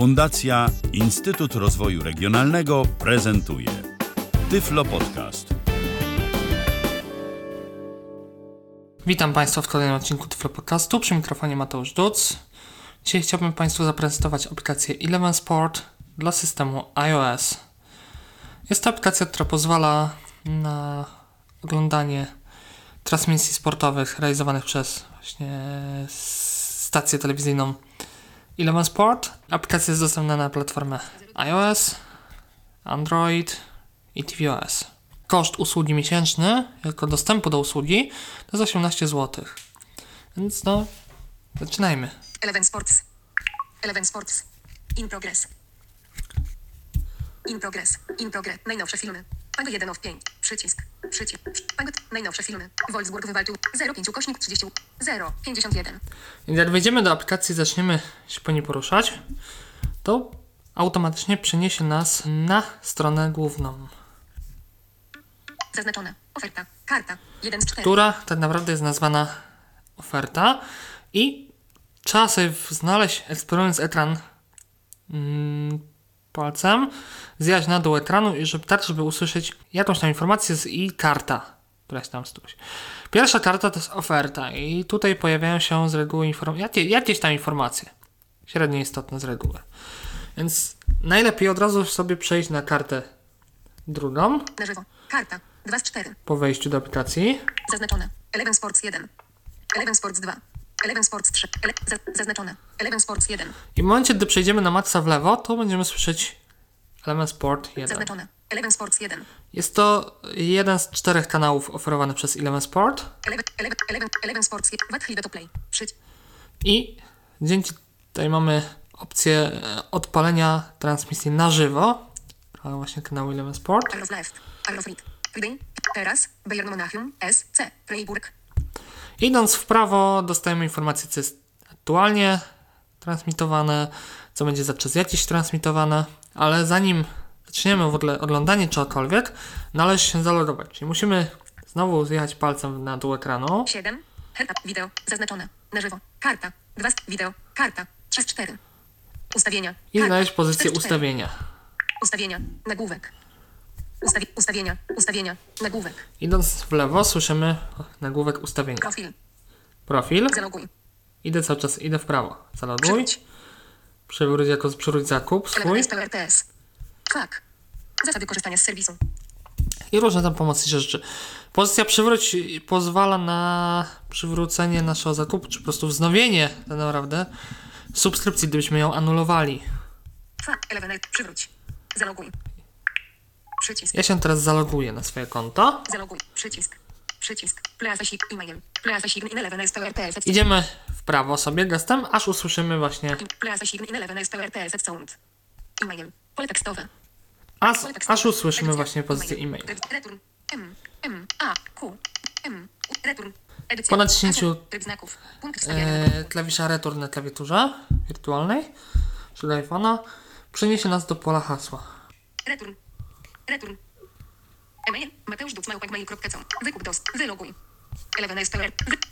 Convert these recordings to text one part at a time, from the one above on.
Fundacja Instytut Rozwoju Regionalnego prezentuje Tyflo Podcast. Witam Państwa w kolejnym odcinku Tyflo Podcastu. Przy mikrofonie Mateusz Duc. Dzisiaj chciałbym Państwu zaprezentować aplikację Eleven Sport dla systemu iOS. Jest to aplikacja, która pozwala na oglądanie transmisji sportowych realizowanych przez właśnie stację telewizyjną Eleven Sport. Aplikacja jest dostępna na platformę iOS, Android i tvOS. Koszt usługi miesięczny, jako dostępu do usługi, to jest 18 zł. Więc no, zaczynajmy. Eleven Sports. Eleven Sports. In progress. In progress. In progress. Najnowsze filmy. Pango 1 of 5. Przycisk. Przycisk. Najnowsze filmy. Wolfsburg wywalczył 05 ukośnik 30. 0. 51. Więc jak wejdziemy do aplikacji i zaczniemy się po niej poruszać, to automatycznie przeniesie nas na stronę główną, Zaznaczone. Oferta. Karta. 1 z 4. która tak naprawdę jest nazwana oferta i trzeba sobie znaleźć eksplorując ekran mm, palcem, zjechać na dół ekranu i żeby, tak, żeby usłyszeć jakąś tam informację z i karta, która jest tam którąś. Pierwsza karta to jest oferta i tutaj pojawiają się z reguły informacje, jakie, jakieś tam informacje, średnio istotne z reguły. Więc najlepiej od razu sobie przejść na kartę drugą Na żywo. Karta. 2 z 4. po wejściu do aplikacji. Zaznaczone. Eleven Sports 1. Eleven Sports 2. Eleven Sports 3. Ele- za- zaznaczone. Eleven Sports 1. I w momencie, gdy przejdziemy na maksa w lewo, to będziemy słyszeć element Sport 1. Zaznaczone. Eleven Sports 1. Jest to jeden z czterech kanałów oferowany przez Eleven Sport Eleven, eleven, eleven, eleven Sports 1. What to play. Przyć. i dzięki tutaj mamy opcję e, odpalenia transmisji na żywo. Właśnie kanału Eleven Sport. Teraz. Bayern Monachium. S. C. Freiburg. Idąc w prawo dostajemy informację, co jest aktualnie transmitowane, co będzie za czas jakiś transmitowane, ale zanim zaczniemy w ogóle oglądanie czegokolwiek, należy się zalogować. Czyli musimy znowu zjechać palcem na dół ekranu 7. Herta. Wideo. Zaznaczone. Na żywo. Karta. 2 z wideo. Karta. 3 z 4. Ustawienia. i znaleźć pozycję 4 z 4. ustawienia. Ustawienia. Nagłówek. Ustawi ustawienia. Ustawienia. Nagłówek. Idąc w lewo słyszymy nagłówek ustawienia. Profil. Profil. Zaloguj. Idę cały czas, idę w prawo. Zaloguj. Przywróć. Jako przywróć zakup swój. RTS. Fuck. Zasady korzystania z serwisu. i różne tam pomocnicze rzeczy. Pozycja przywróć pozwala na przywrócenie naszego zakupu, czy po prostu wznowienie tak naprawdę subskrypcji, gdybyśmy ją anulowali. Fuck. Element. Przywróć. Zaloguj. Przycisk. Ja się teraz zaloguję na swoje konto. Zaloguj. Przycisk. Przycisk. Plaza sig e-mail. Plaza sign in 11 RTS. Idziemy w prawo sobie gestem, aż usłyszymy właśnie, Plaza sign in 11 RTS sound. E-mail. Pole tekstowe. aż, aż usłyszymy właśnie pozycję e-mail. Re- Return. M. M. A. Q. M. U- Return. Edycja. Po naciśnięciu, Hasło. Tryb znaków. Punkt wstawiania. E, klawisza return na klawiaturze wirtualnej, czyli iPhone'a, przeniesie nas do pola hasła. Return. Return. E-mail. Mateusz Duc. Mail.com. Wykup dostęp. Wyloguj.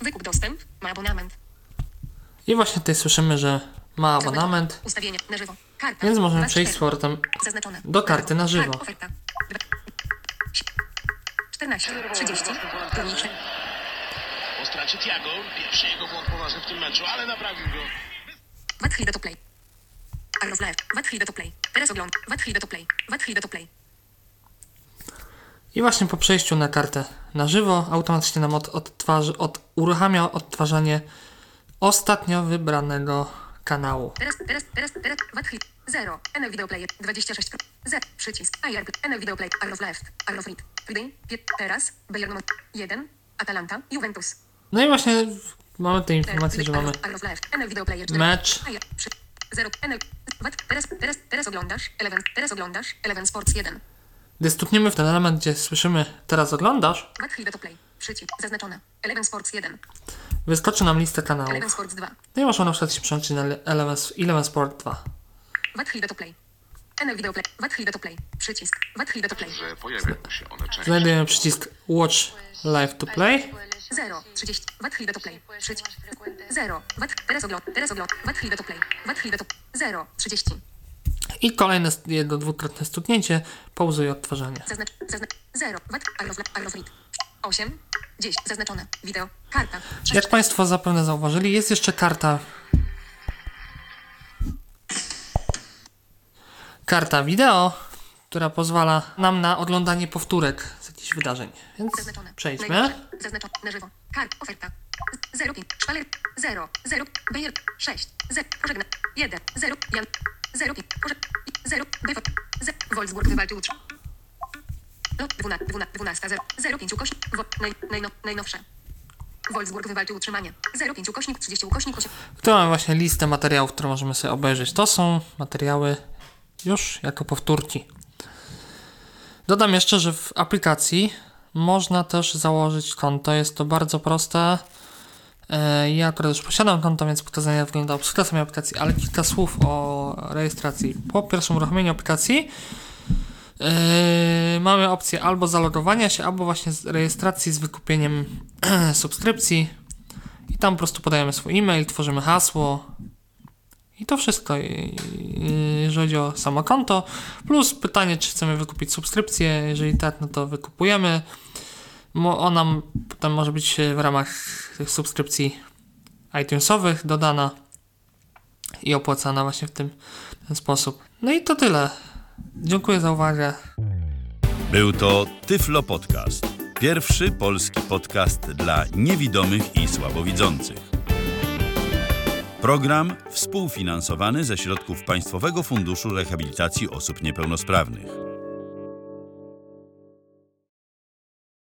Wykup dostęp. Ma abonament. I właśnie tutaj słyszymy, że ma abonament, Ustawienia. Na żywo. Karta. więc możemy przejść z Zaznaczone. do karty na żywo. Kart, oferta. Dwa- 14. 30. Górniczy. Po stracie Tiago, pierwszy jego błąd poważny w tym meczu, ale naprawił go. Hilda to play. Arrow. What Hilda to play. Teraz ogląd. To play. Hilda to play. I właśnie po przejściu na kartę na żywo automatycznie nam od, odtwarzy, od, uruchamia odtwarzanie ostatnio wybranego kanału. Teraz, teraz, teraz, teraz. What Hilda. 0. NL Video Player. 26. Z. Przycisk. IRP. NL Video Player. Arrow left. Arrow right. Pie- Teraz. Bayern Mon- 1. Atalanta. Juventus. No i właśnie mamy te informacje, że mamy mecz. IR. Przy- 0. NL. What? Teraz, teraz, teraz oglądasz. Eleven. Teraz oglądasz. Eleven Sports 1. Gdy stukniemy w ten element, gdzie słyszymy teraz oglądasz, What Hilda to play. Przycisk. Zaznaczone. Eleven Sports 1. wyskoczy nam lista Eleven kanałów. Sports 2. No i można na przykład się przełączyć na Eleven, Eleven Sport 2. What to play. NL Video Play. What to play. Przycisk. What to play. że pojawiają się one częściej. Znajdujemy przycisk Watch Live to Play. 0, 30, Wat Hilda to play, przycisk, 0, Wat, teraz ogląd, teraz ogląd, Hilda to play, Hilda to, 0, 30, I kolejne jedno dwukrotne stuknięcie. Pauzuje odtwarzanie. Zaznacz, zaznacz, 0, VAT, Arrow, Arrow Read. 8, 10, zaznaczone, wideo, karta, 6, Jak Państwo zapewne zauważyli, jest jeszcze karta. Karta wideo, która pozwala nam na oglądanie powtórek z jakichś wydarzeń. Więc zaznaczone. przejdźmy. Zaznaczone, na żywo, kart, oferta, 0, 5, szpaler, 0, 0, Bayer, 6, 0, pożegna, 1, 0, Jan, 0, 5, pożegna, 0, Befo, 0, Wolfsburg wywalczył 3. No, 12, 12, 12, 0, 0, 5 ukośnik, wo, naj, najno, najnowsze. Wolfsburg wywalczył utrzymanie. 0, 5 ukośnik, 30 ukośnik, 8. Tu mamy właśnie listę materiałów, które możemy sobie obejrzeć. To są materiały już jako powtórki. Dodam jeszcze, że w aplikacji można też założyć konto. Jest to bardzo proste. E, Ja akurat już posiadam konto, więc pokazanie wygląda obsługa samej aplikacji, ale kilka słów o rejestracji. Po pierwszym uruchomieniu aplikacji Yy, mamy opcję albo zalogowania się, albo właśnie z rejestracji z wykupieniem subskrypcji. I tam po prostu podajemy swój e-mail, tworzymy hasło. I to wszystko, jeżeli chodzi o samo konto. Plus pytanie, czy chcemy wykupić subskrypcję. Jeżeli tak, no to wykupujemy. Ona potem może być w ramach tych subskrypcji iTunesowych dodana i opłacana właśnie w tym ten sposób. No i to tyle. Dziękuję za uwagę. Był to Tyflo Podcast. Pierwszy polski podcast dla niewidomych i słabowidzących. Program współfinansowany ze środków Państwowego Funduszu Rehabilitacji Osób Niepełnosprawnych.